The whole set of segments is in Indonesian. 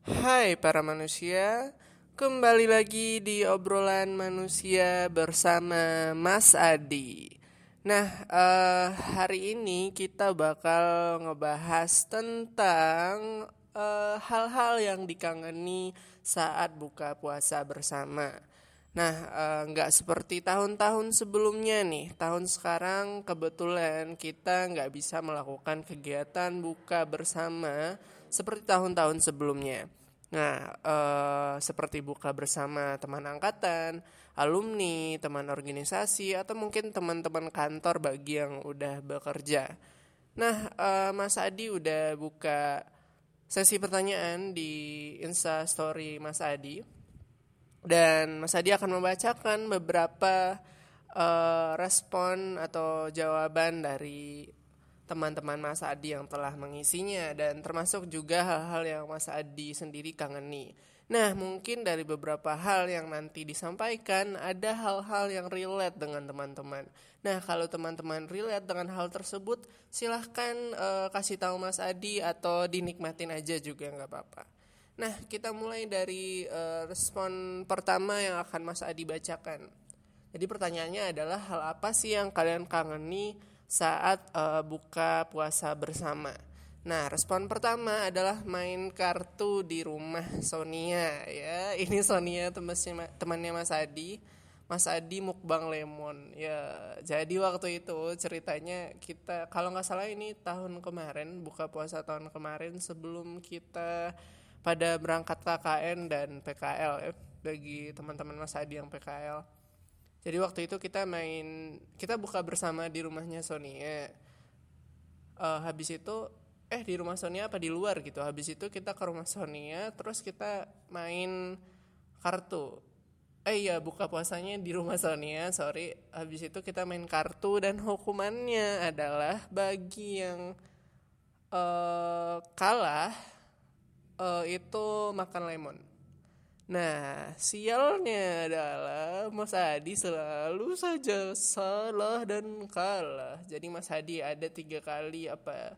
Hai para manusia, kembali lagi di obrolan manusia bersama Mas Adi. Nah, eh, hari ini kita bakal ngebahas tentang eh, hal-hal yang dikangeni saat buka puasa bersama. Nah, eh, nggak seperti tahun-tahun sebelumnya nih. Tahun sekarang kebetulan kita nggak bisa melakukan kegiatan buka bersama seperti tahun-tahun sebelumnya. Nah, eh, seperti buka bersama teman angkatan, alumni, teman organisasi, atau mungkin teman-teman kantor bagi yang udah bekerja. Nah, eh, Mas Adi udah buka sesi pertanyaan di Insta Story Mas Adi. Dan Mas Adi akan membacakan beberapa eh, respon atau jawaban dari teman-teman Mas Adi yang telah mengisinya dan termasuk juga hal-hal yang Mas Adi sendiri kangeni. Nah, mungkin dari beberapa hal yang nanti disampaikan ada hal-hal yang relate dengan teman-teman. Nah, kalau teman-teman relate dengan hal tersebut, silahkan eh, kasih tahu Mas Adi atau dinikmatin aja juga nggak apa-apa. Nah, kita mulai dari eh, respon pertama yang akan Mas Adi bacakan. Jadi pertanyaannya adalah hal apa sih yang kalian kangeni saat uh, buka puasa bersama. Nah, respon pertama adalah main kartu di rumah Sonia ya. Ini Sonia temannya temannya Mas Adi. Mas Adi mukbang lemon. Ya, jadi waktu itu ceritanya kita kalau nggak salah ini tahun kemarin buka puasa tahun kemarin sebelum kita pada berangkat KKN dan PKL ya bagi teman-teman Mas Adi yang PKL jadi waktu itu kita main kita buka bersama di rumahnya Sonia uh, habis itu eh di rumah Sonia apa di luar gitu. Habis itu kita ke rumah Sonia terus kita main kartu. Eh iya buka puasanya di rumah Sonia sorry. Habis itu kita main kartu dan hukumannya adalah bagi yang uh, kalah uh, itu makan lemon Nah, sialnya adalah Mas Hadi selalu saja salah dan kalah. Jadi Mas Hadi ada tiga kali apa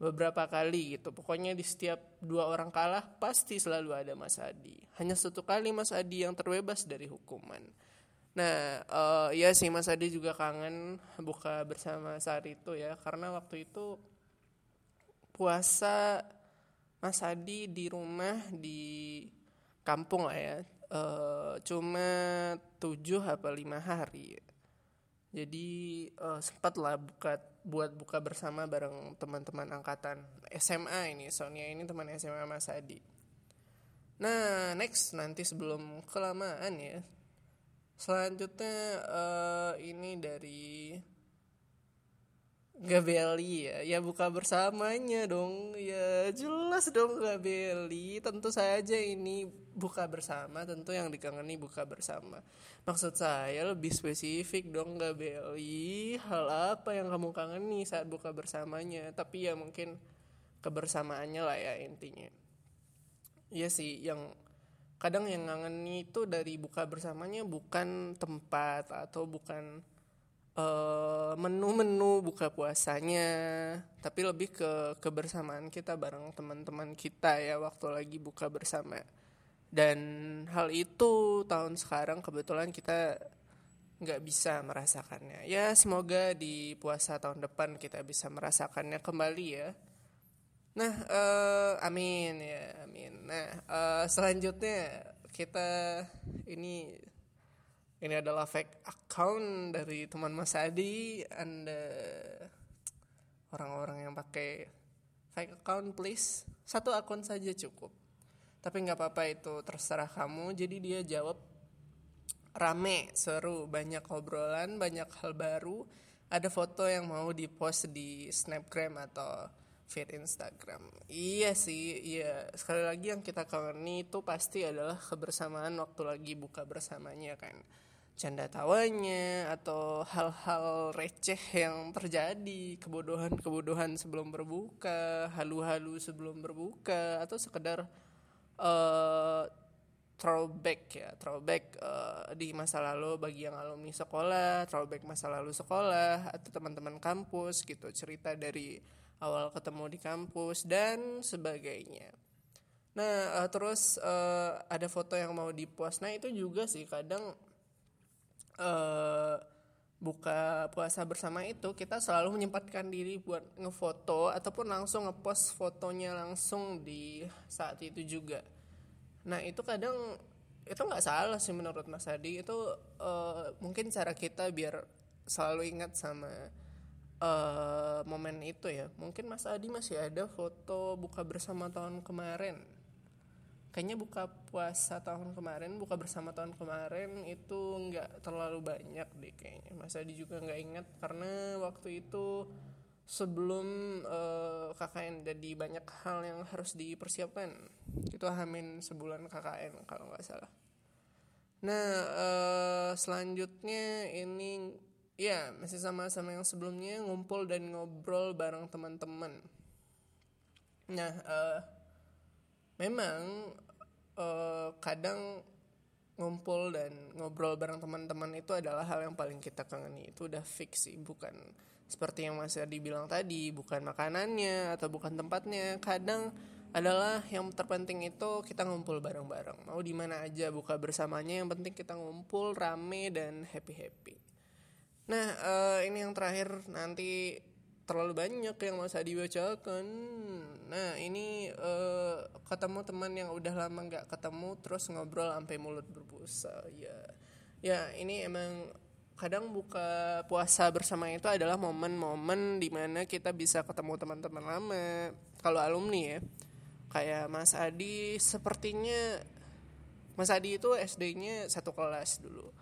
beberapa kali gitu. Pokoknya di setiap dua orang kalah pasti selalu ada Mas Hadi. Hanya satu kali Mas Hadi yang terbebas dari hukuman. Nah, uh, ya sih Mas Hadi juga kangen buka bersama saat itu ya, karena waktu itu puasa Mas Hadi di rumah di kampung lah ya. E, cuma tujuh apa lima hari. Jadi e, sempat lah buka buat buka bersama bareng teman-teman angkatan SMA ini. Sonia ini teman SMA Mas Adi. Nah next nanti sebelum kelamaan ya. Selanjutnya e, ini dari Gabeli ya, ya buka bersamanya dong, ya jelas dong Gabeli. Tentu saja ini buka bersama, tentu yang dikangeni buka bersama. Maksud saya lebih spesifik dong Gabeli. Hal apa yang kamu kangeni saat buka bersamanya? Tapi ya mungkin kebersamaannya lah ya intinya. Iya sih, yang kadang yang ngangeni itu dari buka bersamanya bukan tempat atau bukan menu-menu buka puasanya tapi lebih ke kebersamaan kita bareng teman-teman kita ya waktu lagi buka bersama. Dan hal itu tahun sekarang kebetulan kita nggak bisa merasakannya. Ya semoga di puasa tahun depan kita bisa merasakannya kembali ya. Nah uh, amin ya amin. Nah uh, selanjutnya kita ini ini adalah fake account dari teman Mas Adi anda orang-orang yang pakai fake account please. Satu akun saja cukup. Tapi nggak apa-apa itu terserah kamu. Jadi dia jawab rame seru banyak obrolan banyak hal baru. Ada foto yang mau dipost di snapgram atau feed Instagram. Iya sih iya. Sekali lagi yang kita kagani itu pasti adalah kebersamaan waktu lagi buka bersamanya kan canda tawanya atau hal-hal receh yang terjadi kebodohan-kebodohan sebelum berbuka halu-halu sebelum berbuka atau sekedar uh, throwback ya throwback uh, di masa lalu bagi yang alumni sekolah throwback masa lalu sekolah atau teman-teman kampus gitu cerita dari awal ketemu di kampus dan sebagainya Nah, uh, terus uh, ada foto yang mau dipost. Nah, itu juga sih kadang uh, buka puasa bersama itu kita selalu menyempatkan diri buat ngefoto ataupun langsung ngepost fotonya langsung di saat itu juga. Nah, itu kadang itu nggak salah sih menurut Mas Adi. Itu uh, mungkin cara kita biar selalu ingat sama uh, momen itu ya. Mungkin Mas Adi masih ada foto buka bersama tahun kemarin kayaknya buka puasa tahun kemarin buka bersama tahun kemarin itu nggak terlalu banyak deh kayaknya. Mas Adi juga nggak ingat karena waktu itu sebelum uh, eh, KKN jadi banyak hal yang harus dipersiapkan. Itu hamin sebulan KKN kalau nggak salah. Nah uh, selanjutnya ini ya masih sama sama yang sebelumnya ngumpul dan ngobrol bareng teman-teman. Nah uh, memang uh, kadang ngumpul dan ngobrol bareng teman-teman itu adalah hal yang paling kita kangeni itu udah fix sih bukan seperti yang masih dibilang tadi bukan makanannya atau bukan tempatnya. Kadang adalah yang terpenting itu kita ngumpul bareng-bareng. Mau di mana aja buka bersamanya yang penting kita ngumpul rame dan happy happy nah uh, ini yang terakhir nanti terlalu banyak yang masa dibacakan. Nah ini uh, ketemu teman yang udah lama nggak ketemu terus ngobrol sampai mulut berbusa ya ya ini emang kadang buka puasa bersama itu adalah momen-momen di mana kita bisa ketemu teman-teman lama. Kalau alumni ya kayak Mas Adi sepertinya Mas Adi itu SD-nya satu kelas dulu.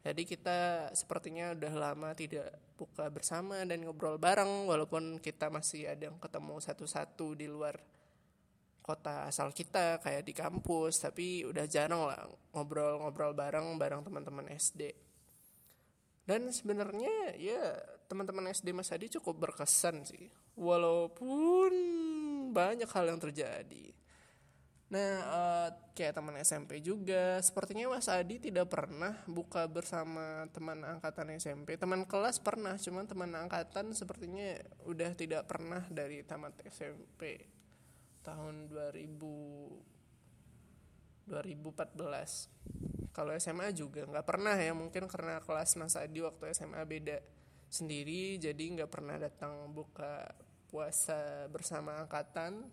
Jadi kita sepertinya udah lama tidak buka bersama dan ngobrol bareng walaupun kita masih ada yang ketemu satu-satu di luar kota asal kita kayak di kampus tapi udah jarang lah ngobrol-ngobrol bareng bareng teman-teman SD. Dan sebenarnya ya teman-teman SD Mas Adi cukup berkesan sih. Walaupun banyak hal yang terjadi. Nah, uh, kayak teman SMP juga, sepertinya Mas Adi tidak pernah buka bersama teman angkatan SMP. Teman kelas pernah, cuman teman angkatan sepertinya udah tidak pernah dari tamat SMP tahun 2000 2014. Kalau SMA juga nggak pernah ya, mungkin karena kelas Mas Adi waktu SMA beda sendiri, jadi nggak pernah datang buka puasa bersama angkatan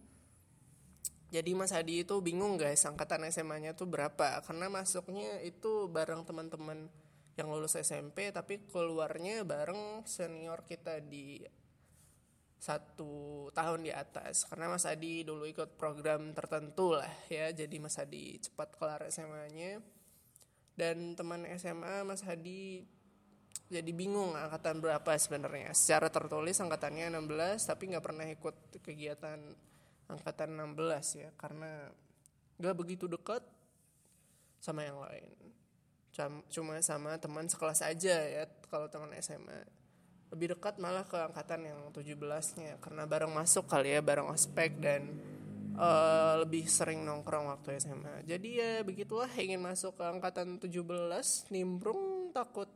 jadi Mas Hadi itu bingung guys angkatan SMA-nya tuh berapa? Karena masuknya itu bareng teman-teman yang lulus SMP tapi keluarnya bareng senior kita di satu tahun di atas. Karena Mas Adi dulu ikut program tertentu lah ya jadi Mas Adi cepat kelar SMA-nya dan teman SMA Mas Hadi jadi bingung angkatan berapa sebenarnya. Secara tertulis angkatannya 16 tapi nggak pernah ikut kegiatan angkatan 16 ya karena gak begitu dekat sama yang lain. Cuma sama teman sekelas aja ya kalau teman SMA lebih dekat malah ke angkatan yang 17 nya karena bareng masuk kali ya bareng ospek dan uh, lebih sering nongkrong waktu SMA jadi ya begitulah ingin masuk ke angkatan 17 nimbrung takut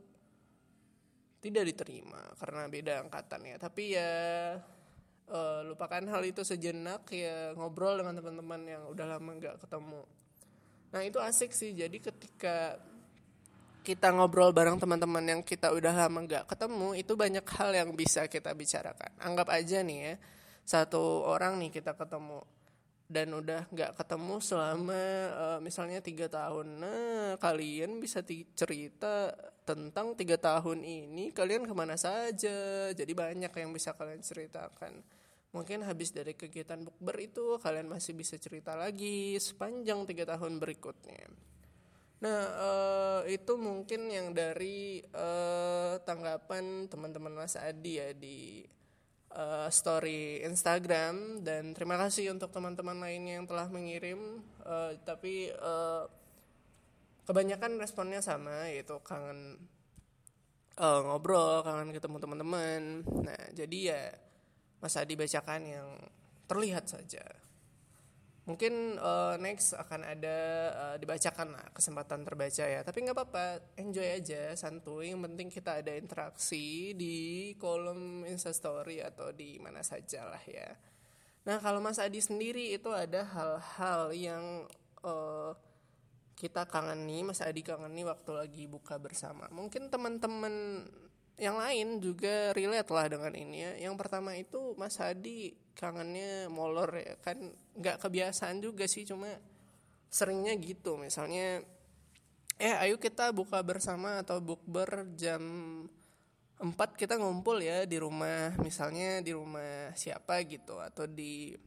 tidak diterima karena beda angkatan ya tapi ya uh, lupakan hal itu sejenak ya ngobrol dengan teman-teman yang udah lama nggak ketemu. Nah itu asik sih. Jadi ketika kita ngobrol bareng teman-teman yang kita udah lama nggak ketemu itu banyak hal yang bisa kita bicarakan. Anggap aja nih ya satu orang nih kita ketemu dan udah nggak ketemu selama uh, misalnya tiga tahun. Nah kalian bisa cerita tentang tiga tahun ini kalian ke mana saja. Jadi banyak yang bisa kalian ceritakan. Mungkin habis dari kegiatan bukber itu kalian masih bisa cerita lagi sepanjang tiga tahun berikutnya. Nah uh, itu mungkin yang dari uh, tanggapan teman-teman Mas Adi ya di uh, story Instagram. Dan terima kasih untuk teman-teman lainnya yang telah mengirim. Uh, tapi uh, kebanyakan responnya sama yaitu kangen uh, ngobrol kangen ketemu teman-teman. Nah jadi ya masa dibacakan yang terlihat saja. Mungkin uh, next akan ada uh, dibacakan lah kesempatan terbaca ya. Tapi nggak apa-apa, enjoy aja, santuy. Yang penting kita ada interaksi di kolom instastory atau di mana saja lah ya. Nah kalau Mas Adi sendiri itu ada hal-hal yang uh, kita kangen nih, Mas Adi kangen nih waktu lagi buka bersama. Mungkin teman-teman yang lain juga relate lah dengan ini ya. Yang pertama itu Mas Adi kangennya molor ya. Kan nggak kebiasaan juga sih cuma seringnya gitu. Misalnya eh ayo kita buka bersama atau bukber jam 4 kita ngumpul ya di rumah. Misalnya di rumah siapa gitu atau di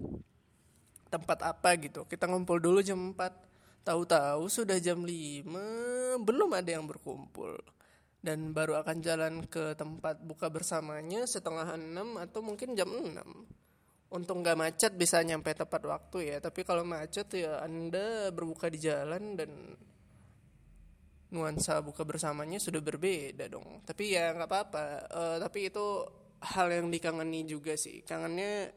tempat apa gitu. Kita ngumpul dulu jam 4 tahu-tahu sudah jam 5 belum ada yang berkumpul dan baru akan jalan ke tempat buka bersamanya setengah enam atau mungkin jam 6 untuk nggak macet bisa nyampe tepat waktu ya. Tapi kalau macet ya anda berbuka di jalan dan nuansa buka bersamanya sudah berbeda dong. Tapi ya nggak apa-apa. Uh, tapi itu hal yang dikangeni juga sih. Kangennya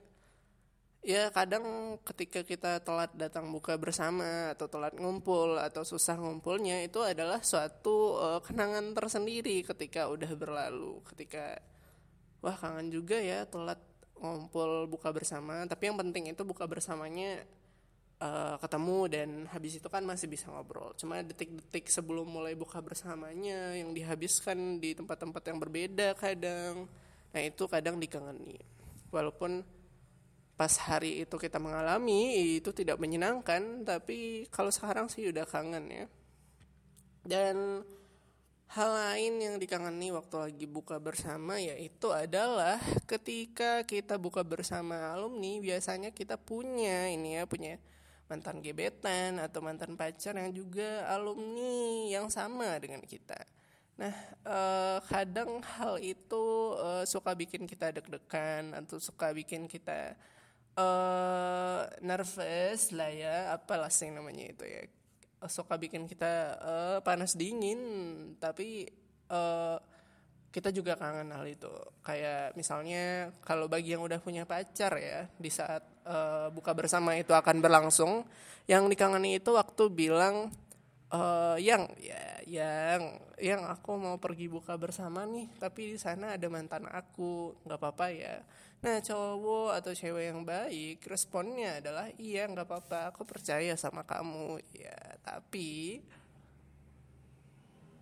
ya kadang ketika kita telat datang buka bersama atau telat ngumpul atau susah ngumpulnya itu adalah suatu uh, kenangan tersendiri ketika udah berlalu. Ketika wah kangen juga ya telat ngumpul buka bersama. Tapi yang penting itu buka bersamanya uh, ketemu dan habis itu kan masih bisa ngobrol. Cuma detik-detik sebelum mulai buka bersamanya yang dihabiskan di tempat-tempat yang berbeda kadang. Nah itu kadang dikangeni walaupun pas hari itu kita mengalami itu tidak menyenangkan tapi kalau sekarang sih udah kangen ya dan Hal lain yang dikangeni waktu lagi buka bersama yaitu adalah ketika kita buka bersama alumni biasanya kita punya ini ya punya mantan gebetan atau mantan pacar yang juga alumni yang sama dengan kita. Nah, eh, kadang hal itu eh, suka bikin kita deg-degan atau suka bikin kita eh, nervous lah ya, apalah sih namanya itu ya. Suka bikin kita uh, panas dingin tapi uh, kita juga kangen hal itu. Kayak misalnya kalau bagi yang udah punya pacar ya di saat uh, buka bersama itu akan berlangsung yang dikangeni itu waktu bilang uh, yang ya yang yang aku mau pergi buka bersama nih tapi di sana ada mantan aku nggak apa-apa ya Nah cowok atau cewek yang baik responnya adalah iya nggak apa-apa aku percaya sama kamu. Ya tapi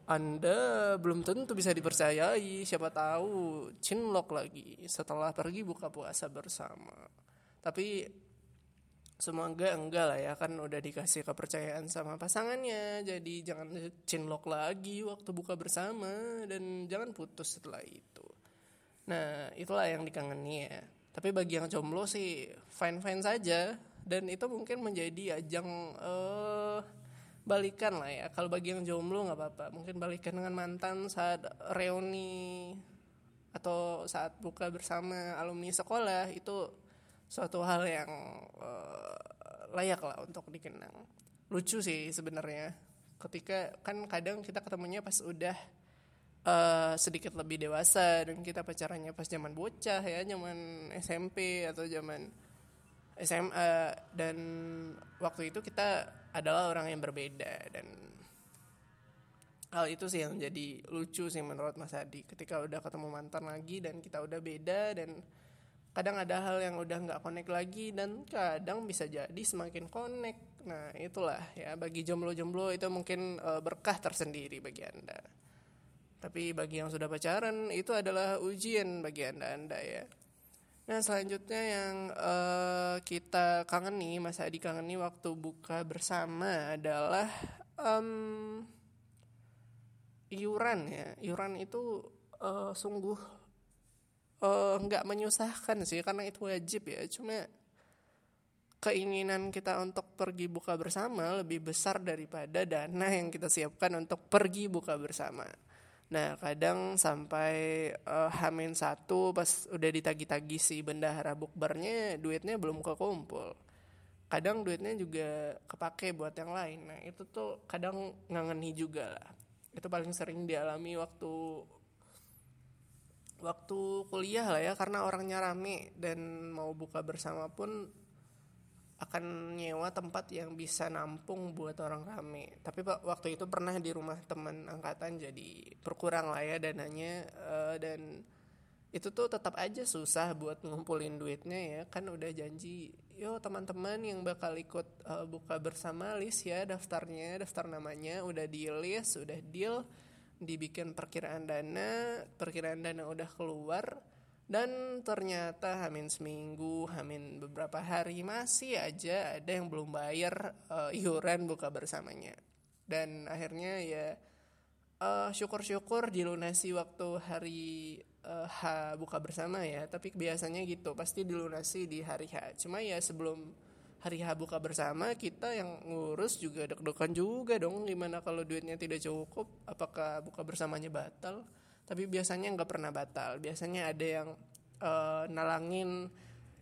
anda belum tentu bisa dipercayai siapa tahu cinlok lagi setelah pergi buka puasa bersama. Tapi semoga enggak lah ya kan udah dikasih kepercayaan sama pasangannya. Jadi jangan cinlok lagi waktu buka bersama dan jangan putus setelah itu Nah, itulah yang dikangeni ya. Tapi bagi yang jomblo sih fine-fine saja dan itu mungkin menjadi ajang uh, balikan lah ya. Kalau bagi yang jomblo nggak apa-apa, mungkin balikan dengan mantan saat reuni atau saat buka bersama alumni sekolah itu suatu hal yang uh, layak lah untuk dikenang. Lucu sih sebenarnya. Ketika kan kadang kita ketemunya pas udah uh, sedikit lebih dewasa dan kita pacarannya pas zaman bocah ya zaman SMP atau zaman SMA dan waktu itu kita adalah orang yang berbeda dan hal itu sih yang jadi lucu sih menurut Mas Adi. Ketika udah ketemu mantan lagi dan kita udah beda dan kadang ada hal yang udah nggak connect lagi dan kadang bisa jadi semakin connect. Nah itulah ya bagi jomblo-jomblo itu mungkin uh, berkah tersendiri bagi anda tapi bagi yang sudah pacaran itu adalah ujian bagi anda-anda ya. Nah selanjutnya yang uh, kita kangen nih, Mas Adi nih waktu buka bersama adalah um, iuran ya. Iuran itu uh, sungguh uh, nggak menyusahkan sih karena itu wajib ya. Cuma keinginan kita untuk pergi buka bersama lebih besar daripada dana yang kita siapkan untuk pergi buka bersama. Nah kadang sampai uh, Hamin satu pas udah ditagi-tagi si bendahara bukbernya duitnya belum kekumpul. Kadang duitnya juga kepake buat yang lain. Nah itu tuh kadang ngangeni juga lah. Itu paling sering dialami waktu waktu kuliah lah ya karena orangnya rame dan mau buka bersama pun akan nyewa tempat yang bisa nampung buat orang rame. Tapi pak waktu itu pernah di rumah teman angkatan jadi berkurang lah ya dananya uh, dan itu tuh tetap aja susah buat ngumpulin duitnya ya kan udah janji yo teman-teman yang bakal ikut uh, buka bersama list ya daftarnya daftar namanya udah di list udah deal dibikin perkiraan dana perkiraan dana udah keluar dan ternyata hamin seminggu hamin beberapa hari masih aja ada yang belum bayar uh, iuran buka bersamanya. Dan akhirnya ya uh, syukur-syukur dilunasi waktu hari uh, H buka bersama ya. Tapi biasanya gitu pasti dilunasi di hari H. Cuma ya sebelum hari H buka bersama kita yang ngurus juga deg-degan juga dong. Gimana kalau duitnya tidak cukup apakah buka bersamanya batal tapi biasanya nggak pernah batal. Biasanya ada yang uh, nalangin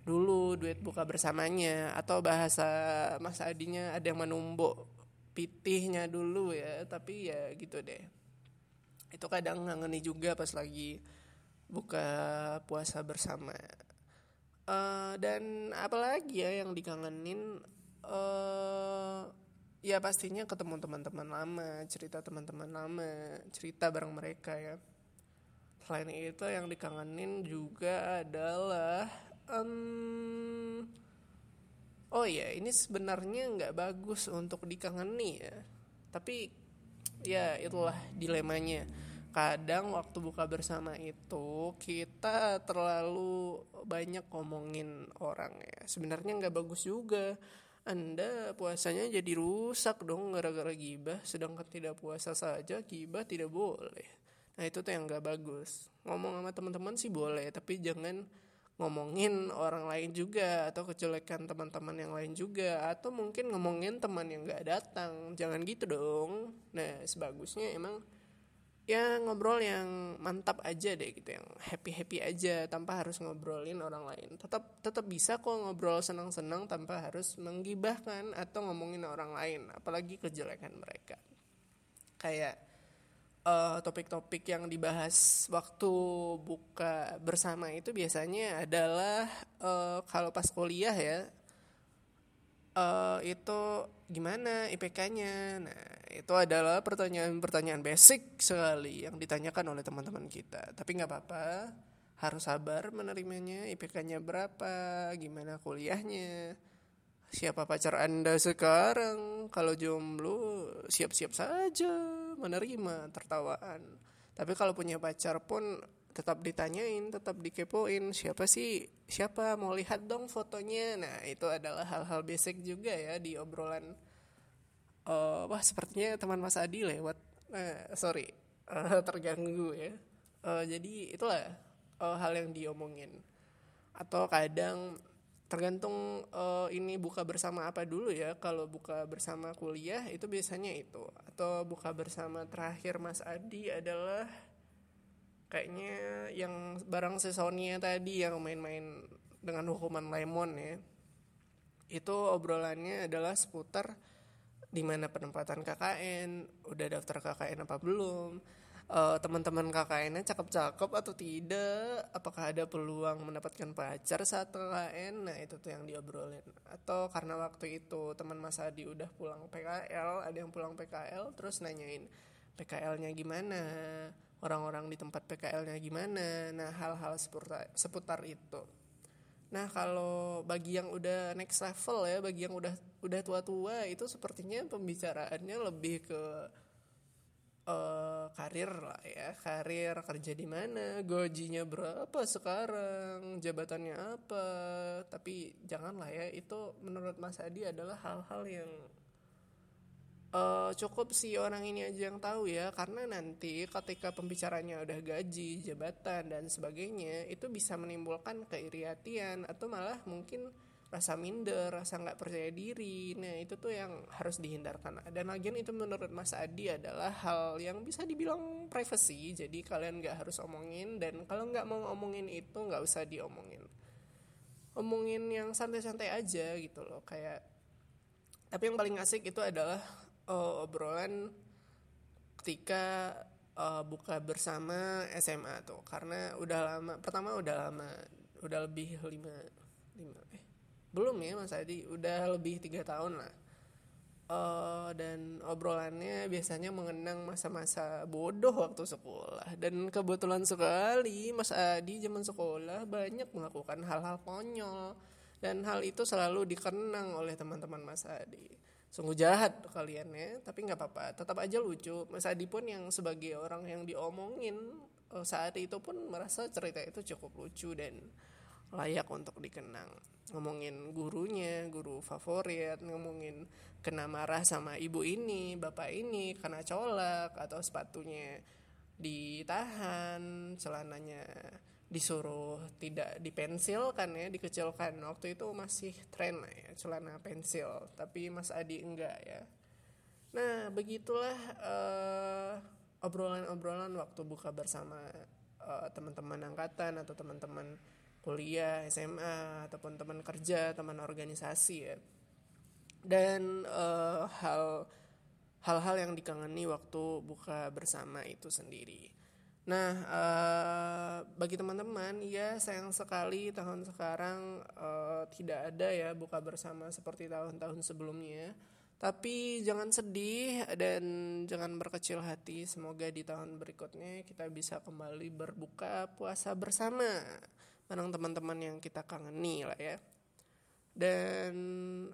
dulu duit buka bersamanya. Atau bahasa Mas Adinya ada yang menumbuk pitihnya dulu ya. Tapi ya gitu deh. Itu kadang ngangeni juga pas lagi buka puasa bersama. Uh, dan apalagi ya yang dikangenin uh, ya pastinya ketemu teman-teman lama cerita teman-teman lama cerita bareng mereka ya selain itu yang dikangenin juga adalah um, oh ya ini sebenarnya nggak bagus untuk dikangeni ya. Tapi ya itulah dilemanya. Kadang waktu buka bersama itu kita terlalu banyak ngomongin orang ya. Sebenarnya nggak bagus juga. Anda puasanya jadi rusak dong gara-gara gibah sedangkan tidak puasa saja gibah tidak boleh nah itu tuh yang nggak bagus. Ngomong sama teman-teman sih boleh tapi jangan ngomongin orang lain juga atau kejelekan teman-teman yang lain juga atau mungkin ngomongin teman yang nggak datang. Jangan gitu dong. Nah sebagusnya emang ya ngobrol yang mantap aja deh gitu yang happy happy aja tanpa harus ngobrolin orang lain. Tetap tetap bisa kok ngobrol senang senang tanpa harus menggibahkan atau ngomongin orang lain apalagi kejelekan mereka. Kayak uh, topik-topik yang dibahas waktu buka bersama itu biasanya adalah uh, kalau pas kuliah ya uh, itu gimana IPK-nya? Nah, itu adalah pertanyaan-pertanyaan basic sekali yang ditanyakan oleh teman-teman kita. Tapi nggak apa-apa, harus sabar menerimanya. IPK-nya berapa? Gimana kuliahnya? Siapa pacar Anda sekarang? Kalau jomblo, siap-siap saja menerima tertawaan. Tapi kalau punya pacar pun tetap ditanyain, tetap dikepoin siapa sih, siapa mau lihat dong fotonya. Nah itu adalah hal-hal basic juga ya di obrolan. Uh, wah sepertinya teman Mas Adi lewat, uh, sorry uh, terganggu ya. Uh, jadi itulah uh, hal yang diomongin. Atau kadang tergantung uh, ini buka bersama apa dulu ya. Kalau buka bersama kuliah itu biasanya itu. Atau buka bersama terakhir Mas Adi adalah kayaknya yang barang sesonia tadi yang main-main dengan hukuman lemon ya itu obrolannya adalah seputar di mana penempatan KKN udah daftar KKN apa belum uh, teman-teman KKN-nya cakep-cakep atau tidak apakah ada peluang mendapatkan pacar saat KKN nah itu tuh yang diobrolin atau karena waktu itu teman Mas Adi udah pulang PKL ada yang pulang PKL terus nanyain PKL-nya gimana orang-orang di tempat PKL-nya gimana. Nah, hal-hal seputar, seputar itu. Nah, kalau bagi yang udah next level ya, bagi yang udah udah tua-tua itu sepertinya pembicaraannya lebih ke uh, karir lah ya, karir kerja di mana, gajinya berapa sekarang, jabatannya apa. Tapi janganlah ya, itu menurut Mas Adi adalah hal-hal yang uh, cukup sih orang ini aja yang tahu ya karena nanti ketika pembicaranya udah gaji jabatan dan sebagainya itu bisa menimbulkan keiriatian atau malah mungkin rasa minder rasa nggak percaya diri. Nah itu tuh yang harus dihindarkan. Dan lagian itu menurut Mas Adi adalah hal yang bisa dibilang privacy. Jadi kalian nggak harus omongin dan kalau nggak mau ngomongin itu nggak usah diomongin. Omongin yang santai-santai aja gitu loh kayak tapi yang paling asik itu adalah uh, obrolan ketika uh, buka bersama SMA tuh. Karena udah lama pertama udah lama udah lebih lima lima eh belum ya mas Adi. Udah lebih tiga tahun lah. Uh, dan obrolannya biasanya mengenang masa-masa bodoh waktu sekolah. Dan kebetulan sekali Mas Adi zaman sekolah banyak melakukan hal-hal konyol. Dan hal itu selalu dikenang oleh teman-teman Mas Adi. Sungguh jahat kalian ya tapi nggak apa-apa. Tetap aja lucu. Mas Adi pun yang sebagai orang yang diomongin uh, saat itu pun merasa cerita itu cukup lucu dan layak untuk dikenang. Ngomongin gurunya guru favorit ngomongin kena marah sama ibu ini bapak ini kena colak atau sepatunya ditahan celananya disuruh tidak dipensilkan ya dikecilkan. Waktu itu masih tren lah ya celana pensil tapi Mas Adi enggak ya. Nah begitulah uh, obrolan-obrolan waktu buka bersama uh, teman-teman angkatan atau teman-teman kuliah SMA ataupun teman kerja teman organisasi ya. Dan uh, hal hal-hal yang dikangeni waktu buka bersama itu sendiri. Nah uh, bagi teman-teman ya sayang sekali tahun sekarang uh, tidak ada ya buka bersama seperti tahun-tahun sebelumnya. Tapi jangan sedih dan jangan berkecil hati. Semoga di tahun berikutnya kita bisa kembali berbuka puasa bersama bareng teman-teman yang kita kangeni lah ya. Dan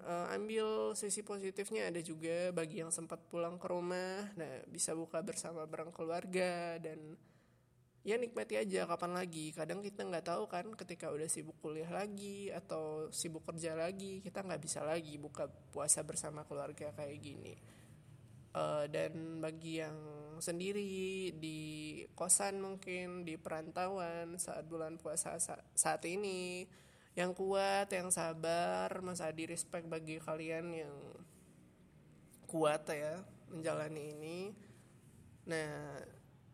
uh, ambil sisi positifnya ada juga bagi yang sempat pulang ke rumah nah bisa buka bersama bareng keluarga dan ya nikmati aja kapan lagi. Kadang kita nggak tahu kan ketika udah sibuk kuliah lagi atau sibuk kerja lagi kita nggak bisa lagi buka puasa bersama keluarga kayak gini uh, dan bagi yang sendiri di kosan mungkin di perantauan saat bulan puasa saat ini yang kuat yang sabar Mas Adi respect bagi kalian yang kuat ya menjalani ini. Nah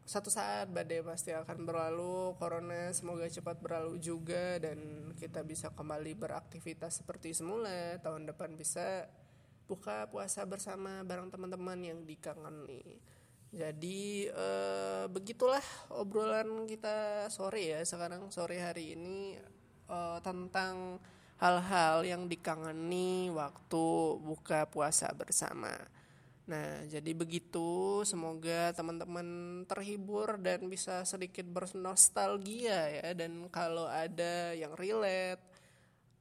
satu saat badai pasti akan berlalu corona semoga cepat berlalu juga dan kita bisa kembali beraktivitas seperti semula. Tahun depan bisa buka puasa bersama bareng teman-teman yang dikangeni. Jadi eh, begitulah obrolan kita sore ya sekarang sore hari ini eh, tentang hal-hal yang dikangeni waktu buka puasa bersama. Nah, jadi begitu. Semoga teman-teman terhibur dan bisa sedikit bernostalgia ya. Dan kalau ada yang relate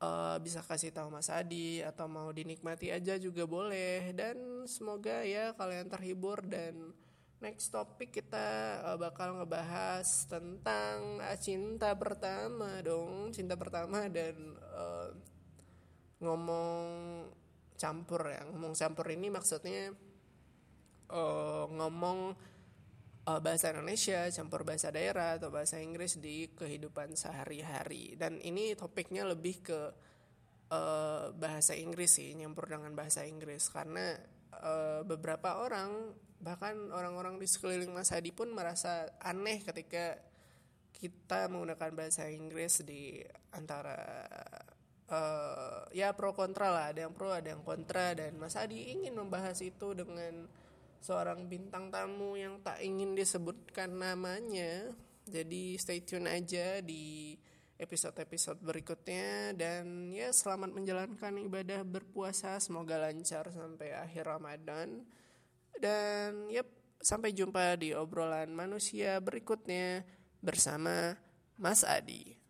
uh, bisa kasih tahu Mas Adi atau mau dinikmati aja juga boleh. Dan semoga ya kalian terhibur dan next topik kita uh, bakal ngebahas tentang uh, cinta pertama dong. Cinta pertama dan uh, ngomong campur ya. Ngomong campur ini maksudnya uh, ngomong uh, bahasa Indonesia campur bahasa daerah atau bahasa Inggris di kehidupan sehari-hari. Dan ini topiknya lebih ke uh, bahasa Inggris sih nyampur dengan bahasa Inggris. Karena uh, beberapa orang bahkan orang-orang di sekeliling Mas Hadi pun merasa aneh ketika kita menggunakan bahasa Inggris di antara uh, ya pro kontra lah. Ada yang pro ada yang kontra. Dan Mas Hadi ingin membahas itu dengan seorang bintang tamu yang tak ingin disebutkan namanya. Jadi stay tune aja di episode-episode berikutnya dan ya selamat menjalankan ibadah berpuasa semoga lancar sampai akhir Ramadan dan yep sampai jumpa di obrolan manusia berikutnya bersama Mas Adi.